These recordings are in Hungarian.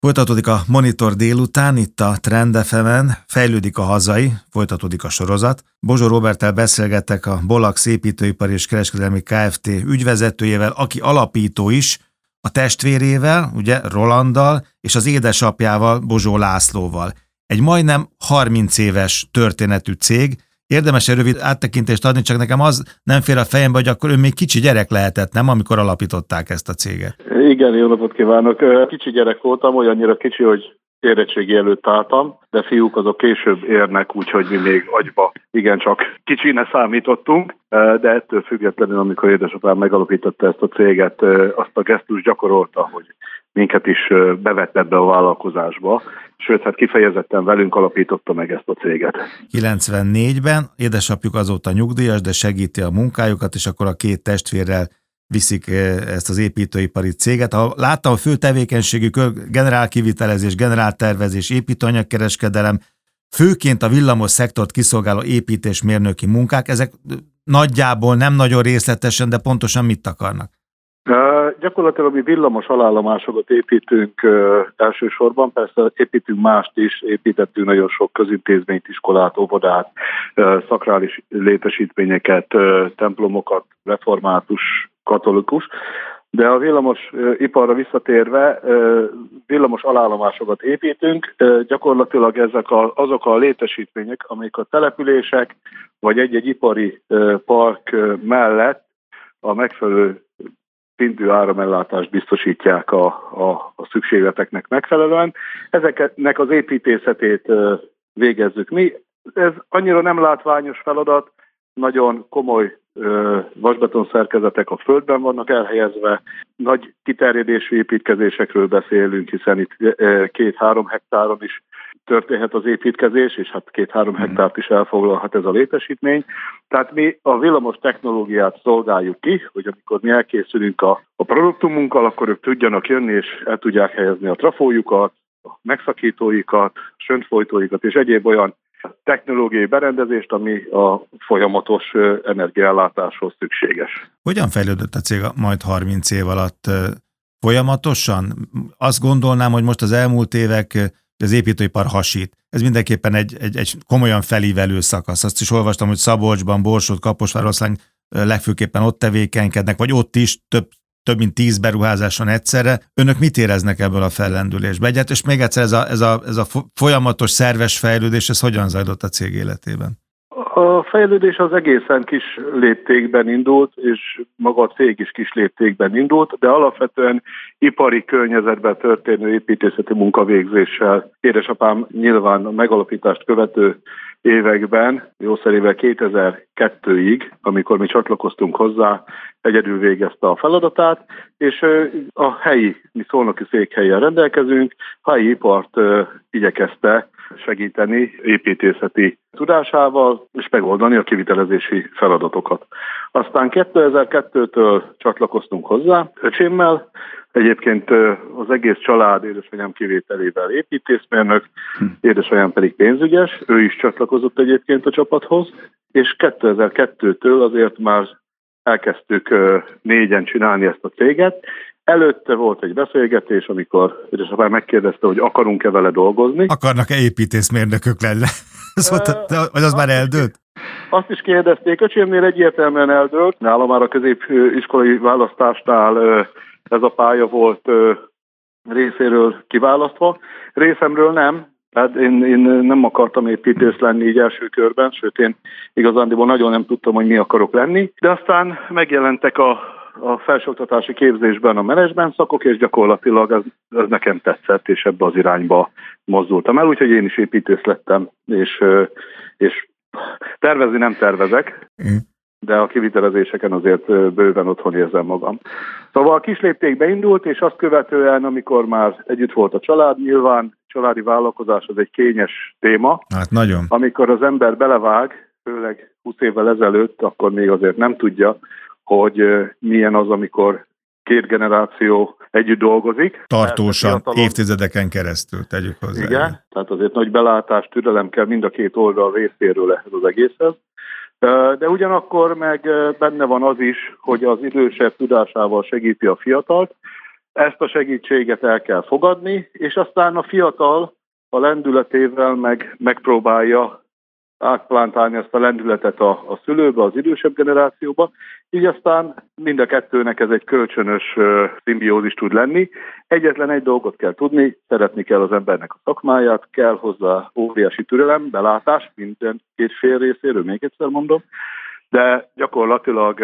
Folytatódik a Monitor délután, itt a Trend fm fejlődik a hazai, folytatódik a sorozat. Bozsó Robertel beszélgettek a Bolax építőipar és kereskedelmi Kft. ügyvezetőjével, aki alapító is, a testvérével, ugye Rolanddal, és az édesapjával, Bozsó Lászlóval. Egy majdnem 30 éves történetű cég, Érdemes egy rövid áttekintést adni, csak nekem az nem fér a fejembe, hogy akkor ő még kicsi gyerek lehetett, nem, amikor alapították ezt a céget. Igen, jó napot kívánok. Kicsi gyerek voltam, olyannyira kicsi, hogy érettségi előtt álltam, de fiúk azok később érnek, úgyhogy mi még agyba igencsak kicsine számítottunk, de ettől függetlenül, amikor édesapám megalapította ezt a céget, azt a gesztus gyakorolta, hogy minket is bevett ebbe a vállalkozásba, sőt, hát kifejezetten velünk alapította meg ezt a céget. 94-ben édesapjuk azóta nyugdíjas, de segíti a munkájukat, és akkor a két testvérrel viszik ezt az építőipari céget. Ha láttam, a fő tevékenységük generál kivitelezés, generál tervezés, építőanyagkereskedelem, főként a villamos szektort kiszolgáló építésmérnöki munkák, ezek nagyjából nem nagyon részletesen, de pontosan mit akarnak? Gyakorlatilag mi villamos alállomásokat építünk uh, elsősorban, persze építünk mást is, építettünk nagyon sok közintézményt, iskolát, óvodát, uh, szakrális létesítményeket, uh, templomokat, református, katolikus, de a villamos iparra visszatérve villamos alállomásokat építünk, gyakorlatilag ezek a, azok a létesítmények, amik a települések vagy egy-egy ipari park mellett a megfelelő szintű áramellátást biztosítják a, a, a szükségleteknek megfelelően. Ezeknek az építészetét végezzük mi. Ez annyira nem látványos feladat, nagyon komoly vasbeton szerkezetek a földben vannak elhelyezve, nagy kiterjedésű építkezésekről beszélünk, hiszen itt két-három hektáron is történhet az építkezés, és hát két-három hmm. hektárt is elfoglalhat ez a létesítmény. Tehát mi a villamos technológiát szolgáljuk ki, hogy amikor mi elkészülünk a, a produktumunkkal, akkor ők tudjanak jönni, és el tudják helyezni a trafójukat, a megszakítóikat, söntfolytóikat és egyéb olyan technológiai berendezést, ami a folyamatos energiállátáshoz szükséges. Hogyan fejlődött a cég majd 30 év alatt? Folyamatosan? Azt gondolnám, hogy most az elmúlt évek az építőipar hasít. Ez mindenképpen egy, egy, egy komolyan felívelő szakasz. Azt is olvastam, hogy Szabolcsban, Borsod, Kaposvároszlány legfőképpen ott tevékenykednek, vagy ott is több, több mint tíz beruházáson egyszerre. Önök mit éreznek ebből a fellendülésbe? Egyet, és még egyszer ez a, ez, a, ez a folyamatos szerves fejlődés, ez hogyan zajlott a cég életében? A fejlődés az egészen kis léptékben indult, és maga a cég is kis léptékben indult, de alapvetően ipari környezetben történő építészeti munkavégzéssel. Édesapám nyilván a megalapítást követő években, jószerével 2002-ig, amikor mi csatlakoztunk hozzá, egyedül végezte a feladatát, és a helyi, mi szolnoki székhelyen rendelkezünk, helyi ipart igyekezte segíteni építészeti tudásával, és megoldani a kivitelezési feladatokat. Aztán 2002-től csatlakoztunk hozzá öcsémmel, Egyébként az egész család édesanyám kivételével építészmérnök, hm. édesanyám pedig pénzügyes, ő is csatlakozott egyébként a csapathoz, és 2002-től azért már elkezdtük négyen csinálni ezt a céget. Előtte volt egy beszélgetés, amikor édesapám megkérdezte, hogy akarunk-e vele dolgozni. Akarnak-e építészmérnökök lenni? vagy az már eldőlt? Azt is kérdezték, öcsémnél egyértelműen eldőlt. Nálam már a középiskolai választásnál ez a pálya volt részéről kiválasztva. Részemről nem, tehát én, én nem akartam építész lenni így első körben, sőt én igazándiból nagyon nem tudtam, hogy mi akarok lenni, de aztán megjelentek a, a felsőoktatási képzésben a menedzsment szakok, és gyakorlatilag ez, ez nekem tetszett, és ebbe az irányba mozdultam el, úgyhogy én is építész lettem, és, és tervezni nem tervezek, mm de a kivitelezéseken azért bőven otthon érzem magam. Szóval a kisléptékbe indult, és azt követően, amikor már együtt volt a család, nyilván családi vállalkozás az egy kényes téma. Hát nagyon. Amikor az ember belevág, főleg 20 évvel ezelőtt, akkor még azért nem tudja, hogy milyen az, amikor két generáció együtt dolgozik. Tartósan, évtizedeken keresztül tegyük hozzá. Igen, tehát azért nagy belátás, türelem kell mind a két oldal részéről ehhez az egészhez. De ugyanakkor meg benne van az is, hogy az idősebb tudásával segíti a fiatalt, Ezt a segítséget el kell fogadni, és aztán a fiatal a lendületével meg, megpróbálja átplántálni ezt a lendületet a, a szülőbe, az idősebb generációba, így aztán mind a kettőnek ez egy kölcsönös uh, szimbiózis tud lenni. Egyetlen egy dolgot kell tudni, szeretni kell az embernek a szakmáját, kell hozzá óriási türelem, belátás minden két fél részéről, még egyszer mondom, de gyakorlatilag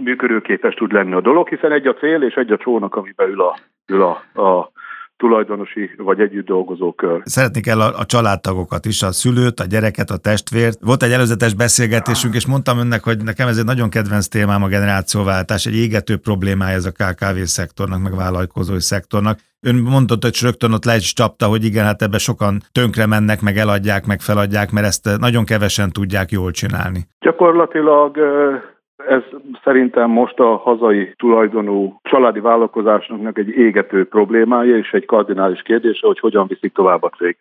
működőképes tud lenni a dolog, hiszen egy a cél és egy a csónak, amiben ül a, ül a, a tulajdonosi vagy együtt dolgozó kör. Szeretni kell a, a családtagokat is, a szülőt, a gyereket, a testvért. Volt egy előzetes beszélgetésünk, és mondtam önnek, hogy nekem ez egy nagyon kedvenc témám a generációváltás, egy égető problémája ez a KKV szektornak, meg vállalkozói szektornak. Ön mondott, hogy rögtön ott le is csapta, hogy igen, hát ebbe sokan tönkre mennek, meg eladják, meg feladják, mert ezt nagyon kevesen tudják jól csinálni. Gyakorlatilag ez szerintem most a hazai tulajdonú családi vállalkozásnak egy égető problémája és egy kardinális kérdése, hogy hogyan viszik tovább a cég.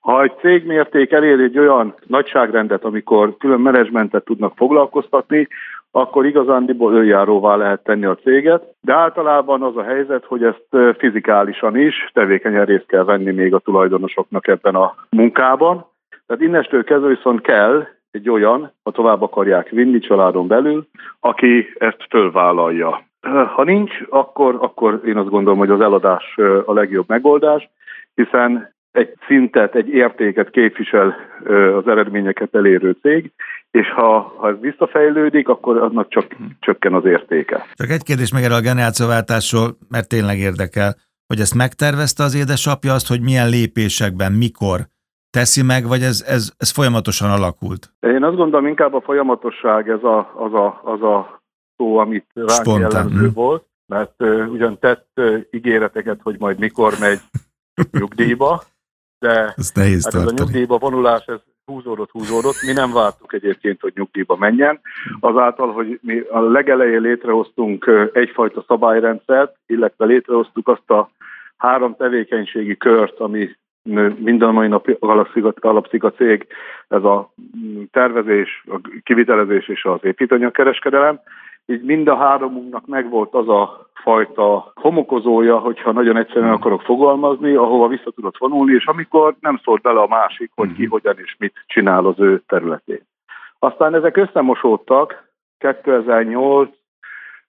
Ha egy cégmérték elér egy olyan nagyságrendet, amikor külön menedzsmentet tudnak foglalkoztatni, akkor igazándiból önjáróvá lehet tenni a céget, de általában az a helyzet, hogy ezt fizikálisan is tevékenyen részt kell venni még a tulajdonosoknak ebben a munkában. Tehát innestől kezdve viszont kell egy olyan, ha tovább akarják vinni családon belül, aki ezt fölvállalja. Ha nincs, akkor, akkor én azt gondolom, hogy az eladás a legjobb megoldás, hiszen egy szintet, egy értéket képvisel az eredményeket elérő cég, és ha, ha ez visszafejlődik, akkor annak csak csökken az értéke. Csak egy kérdés meg erre a generációváltásról, mert tényleg érdekel, hogy ezt megtervezte az édesapja azt, hogy milyen lépésekben, mikor teszi meg, vagy ez, ez, ez folyamatosan alakult? Én azt gondolom, inkább a folyamatosság ez a, az, a, az a szó, amit ránk jellemző hm. volt, mert uh, ugyan tett uh, ígéreteket, hogy majd mikor megy nyugdíjba, de ez, nehéz hát ez a nyugdíjba vonulás, ez húzódott, húzódott. Mi nem vártuk egyébként, hogy nyugdíjba menjen. Azáltal, hogy mi a legelején létrehoztunk egyfajta szabályrendszert, illetve létrehoztuk azt a három tevékenységi kört, ami minden mai nap alapszik a, a cég, ez a tervezés, a kivitelezés és az építőanyagkereskedelem. Így mind a háromunknak megvolt az a fajta homokozója, hogyha nagyon egyszerűen akarok fogalmazni, ahova vissza tudott vonulni, és amikor nem szólt bele a másik, hogy ki, mhm. hogyan és mit csinál az ő területén. Aztán ezek összemosódtak 2008,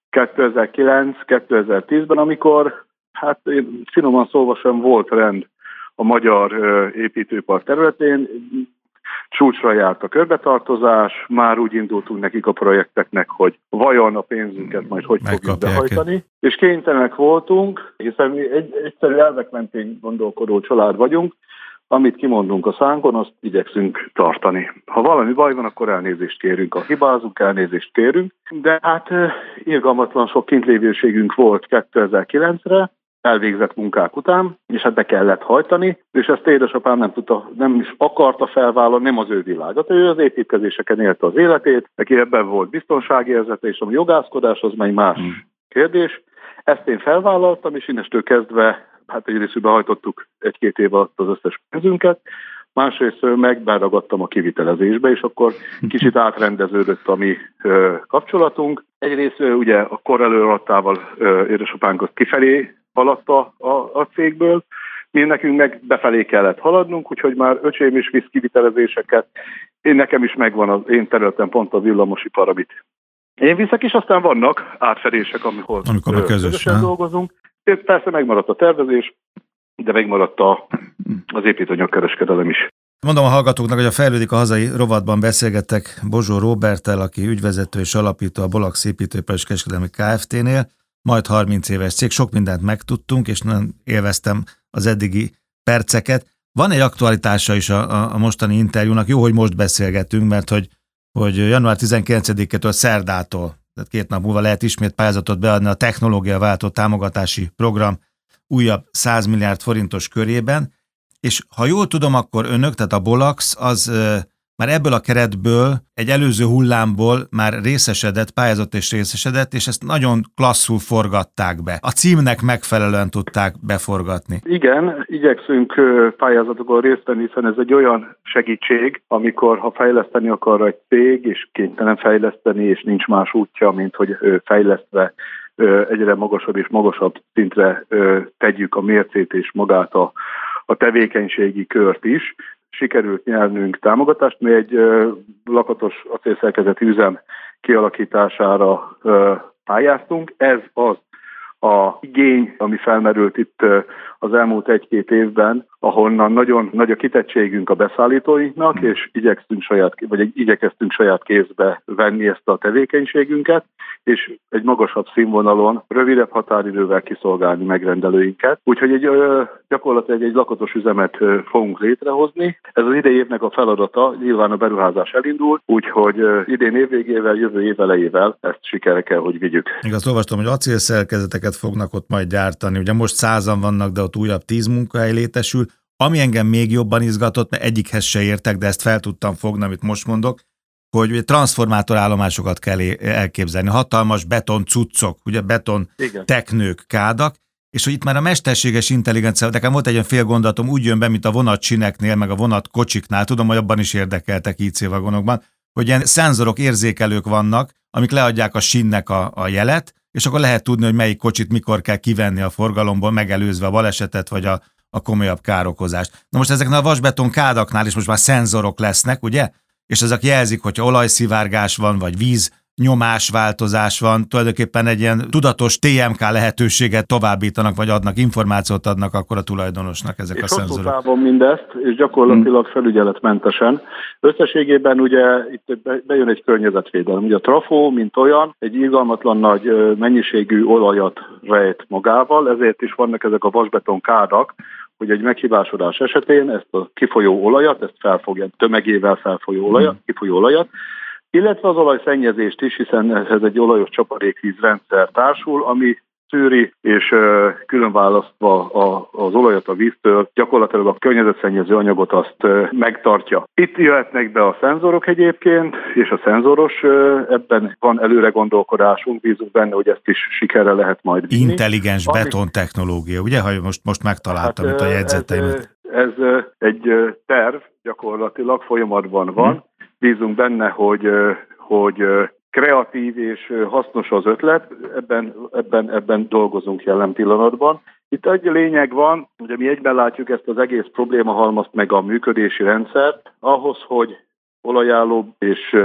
2009, 2010-ben, amikor hát én finoman szólva sem volt rend a magyar építőipar területén. Csúcsra járt a körbetartozás, már úgy indultunk nekik a projekteknek, hogy vajon a pénzünket majd hogy fogjuk behajtani. És kénytelenek voltunk, hiszen mi egy, egyszerű elvek mentén gondolkodó család vagyunk, amit kimondunk a szánkon, azt igyekszünk tartani. Ha valami baj van, akkor elnézést kérünk. Ha hibázunk, elnézést kérünk. De hát irgalmatlan sok kintlévőségünk volt 2009-re, elvégzett munkák után, és hát be kellett hajtani, és ezt édesapám nem tudta, nem is akarta felvállalni, nem az ő világot. Ő az építkezéseken élte az életét, neki ebben volt biztonsági érzete, és a jogászkodás az meg más hmm. kérdés. Ezt én felvállaltam, és innestől kezdve, hát egyrészt behajtottuk egy-két év alatt az összes pénzünket, másrészt meg beragadtam a kivitelezésbe, és akkor kicsit átrendeződött a mi ö, kapcsolatunk. Egyrészt ugye a kor előadtával édesapánkat kifelé haladt a, a, a cégből, mi nekünk meg befelé kellett haladnunk, úgyhogy már öcsém is visz kivitelezéseket. Én nekem is megvan az én területen pont a villamosipar, amit én viszek, és aztán vannak átfedések, amikor, amikor közösen dolgozunk. Persze megmaradt a tervezés, de megmaradt a, az építőanyagkereskedelem is. Mondom a hallgatóknak, hogy a Fejlődik a hazai rovatban beszélgettek Bozsó Robertel, aki ügyvezető és alapító a Bolax építőipar és kereskedelmi Kft-nél majd 30 éves cég, sok mindent megtudtunk, és nagyon élveztem az eddigi perceket. Van egy aktualitása is a, a mostani interjúnak, jó, hogy most beszélgetünk, mert hogy, hogy január 19-től szerdától, tehát két nap múlva lehet ismét pályázatot beadni a technológia váltó támogatási program újabb 100 milliárd forintos körében, és ha jól tudom, akkor önök, tehát a Bolax, az már ebből a keretből egy előző hullámból már részesedett, pályázott és részesedett, és ezt nagyon klasszul forgatták be. A címnek megfelelően tudták beforgatni. Igen, igyekszünk pályázatokon részt venni, hiszen ez egy olyan segítség, amikor ha fejleszteni akar egy cég, és kénytelen fejleszteni, és nincs más útja, mint hogy fejlesztve egyre magasabb és magasabb szintre tegyük a mércét és magát a, a tevékenységi kört is. Sikerült nyernünk támogatást, mi egy lakatos acélszerkezeti üzem kialakítására pályáztunk. Ez az a igény, ami felmerült itt az elmúlt egy-két évben, ahonnan nagyon nagy a kitettségünk a beszállítóinknak, hmm. és igyekeztünk saját, vagy igyekeztünk saját kézbe venni ezt a tevékenységünket, és egy magasabb színvonalon, rövidebb határidővel kiszolgálni megrendelőinket. Úgyhogy egy, gyakorlatilag egy lakatos üzemet fogunk létrehozni. Ez az idei évnek a feladata, nyilván a beruházás elindul, úgyhogy idén évvégével, jövő év elejével ezt sikerre kell, hogy vigyük. Igaz, olvastam, hogy acélszerkezeteket fognak ott majd gyártani. Ugye most százan vannak, de ott újabb tíz munkahely létesül. Ami engem még jobban izgatott, mert egyikhez se értek, de ezt fel tudtam fogni, amit most mondok, hogy transformátorállomásokat kell elképzelni. Hatalmas beton cuccok, ugye beton Igen. teknők, kádak, és hogy itt már a mesterséges intelligencia, nekem volt egy olyan fél gondolatom, úgy jön be, mint a vonatcsineknél, meg a vonatkocsiknál, tudom, hogy abban is érdekeltek IC vagonokban, hogy ilyen szenzorok, érzékelők vannak, amik leadják a sinnek a, a jelet, és akkor lehet tudni, hogy melyik kocsit mikor kell kivenni a forgalomból, megelőzve a balesetet, vagy a, a komolyabb károkozást. Na most ezeknél a vasbeton kádaknál is most már szenzorok lesznek, ugye? És ezek jelzik, hogyha olajszivárgás van, vagy víz nyomásváltozás van, tulajdonképpen egy ilyen tudatos TMK lehetőséget továbbítanak, vagy adnak, információt adnak akkor a tulajdonosnak ezek és a szenzorok. És távon mindezt, és gyakorlatilag hmm. felügyeletmentesen. Összességében ugye itt bejön egy környezetvédelem. Ugye a trafó, mint olyan, egy izgalmatlan nagy mennyiségű olajat rejt magával, ezért is vannak ezek a vasbeton kádak, hogy egy meghibásodás esetén ezt a kifolyó olajat, ezt felfogja, tömegével felfolyó olajat, hmm. kifolyó olajat, illetve az olajszennyezést is, hiszen ez egy olajos csapadékvízrendszer társul, ami szűri és külön választva az olajat a víztől, gyakorlatilag a környezetszennyező anyagot azt megtartja. Itt jöhetnek be a szenzorok egyébként, és a szenzoros, ebben van előre gondolkodásunk, bízunk benne, hogy ezt is sikerre lehet majd vinni. Intelligens Ami... beton technológia, ugye? Ha most, most megtaláltam hát, itt a jegyzeteimet. Ez, ez egy terv, gyakorlatilag folyamatban van. Bízunk benne, hogy, hogy kreatív és hasznos az ötlet, ebben, ebben, ebben dolgozunk jelen pillanatban. Itt egy lényeg van, ugye mi egyben látjuk ezt az egész problémahalmazt meg a működési rendszert, ahhoz, hogy olajálló és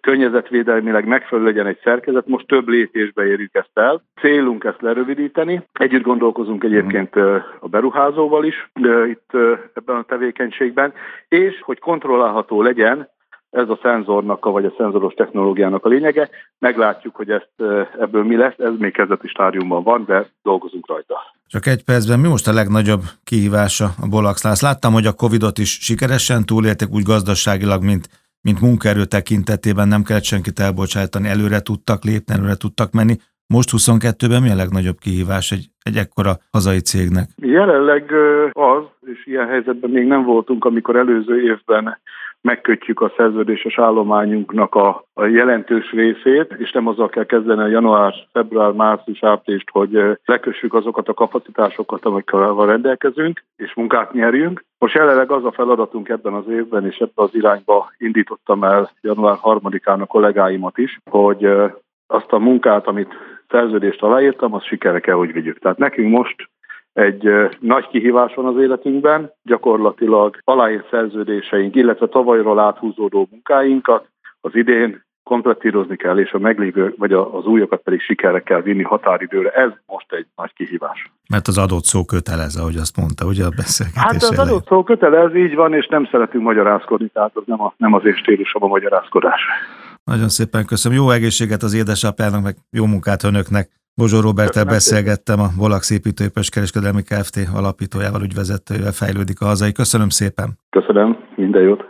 környezetvédelmileg megfelelő legyen egy szerkezet. Most több lépésbe érjük ezt el. Célunk ezt lerövidíteni. Együtt gondolkozunk egyébként a beruházóval is itt ebben a tevékenységben, és hogy kontrollálható legyen ez a szenzornak, vagy a szenzoros technológiának a lényege. Meglátjuk, hogy ezt, ebből mi lesz, ez még kezdeti stádiumban van, de dolgozunk rajta. Csak egy percben, mi most a legnagyobb kihívása a Bolaxnál? Láttam, hogy a Covid-ot is sikeresen túlélték úgy gazdaságilag, mint, mint munkaerő tekintetében, nem kellett senkit elbocsátani, előre tudtak lépni, előre tudtak menni. Most 22-ben mi a legnagyobb kihívás egy, egy ekkora hazai cégnek? Jelenleg az, és ilyen helyzetben még nem voltunk, amikor előző évben megkötjük a szerződéses állományunknak a, a jelentős részét, és nem azzal kell kezdeni a január, február, március, áprilist, hogy lekössük azokat a kapacitásokat, amikkel rendelkezünk, és munkát nyerjünk. Most jelenleg az a feladatunk ebben az évben, és ebben az irányba indítottam el január 3-án a kollégáimat is, hogy azt a munkát, amit szerződést aláírtam, azt sikerre kell, hogy vigyük. Tehát nekünk most egy nagy kihívás van az életünkben, gyakorlatilag aláírt szerződéseink, illetve tavalyról áthúzódó munkáinkat az idén komplettírozni kell, és a meglévő, vagy az újakat pedig sikerre kell vinni határidőre. Ez most egy nagy kihívás. Mert az adott szó kötelez, ahogy azt mondta, ugye a beszélgetés Hát az adott szó kötelez, így van, és nem szeretünk magyarázkodni, tehát az nem, a, nem az én stílusom a magyarázkodás. Nagyon szépen köszönöm. Jó egészséget az édesapjának, meg jó munkát önöknek. Bozsó Roberttel beszélgettem, a Volax építőipes kereskedelmi Kft. alapítójával, ügyvezetőjével fejlődik a hazai. Köszönöm szépen. Köszönöm, minden jót.